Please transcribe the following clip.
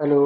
Hello.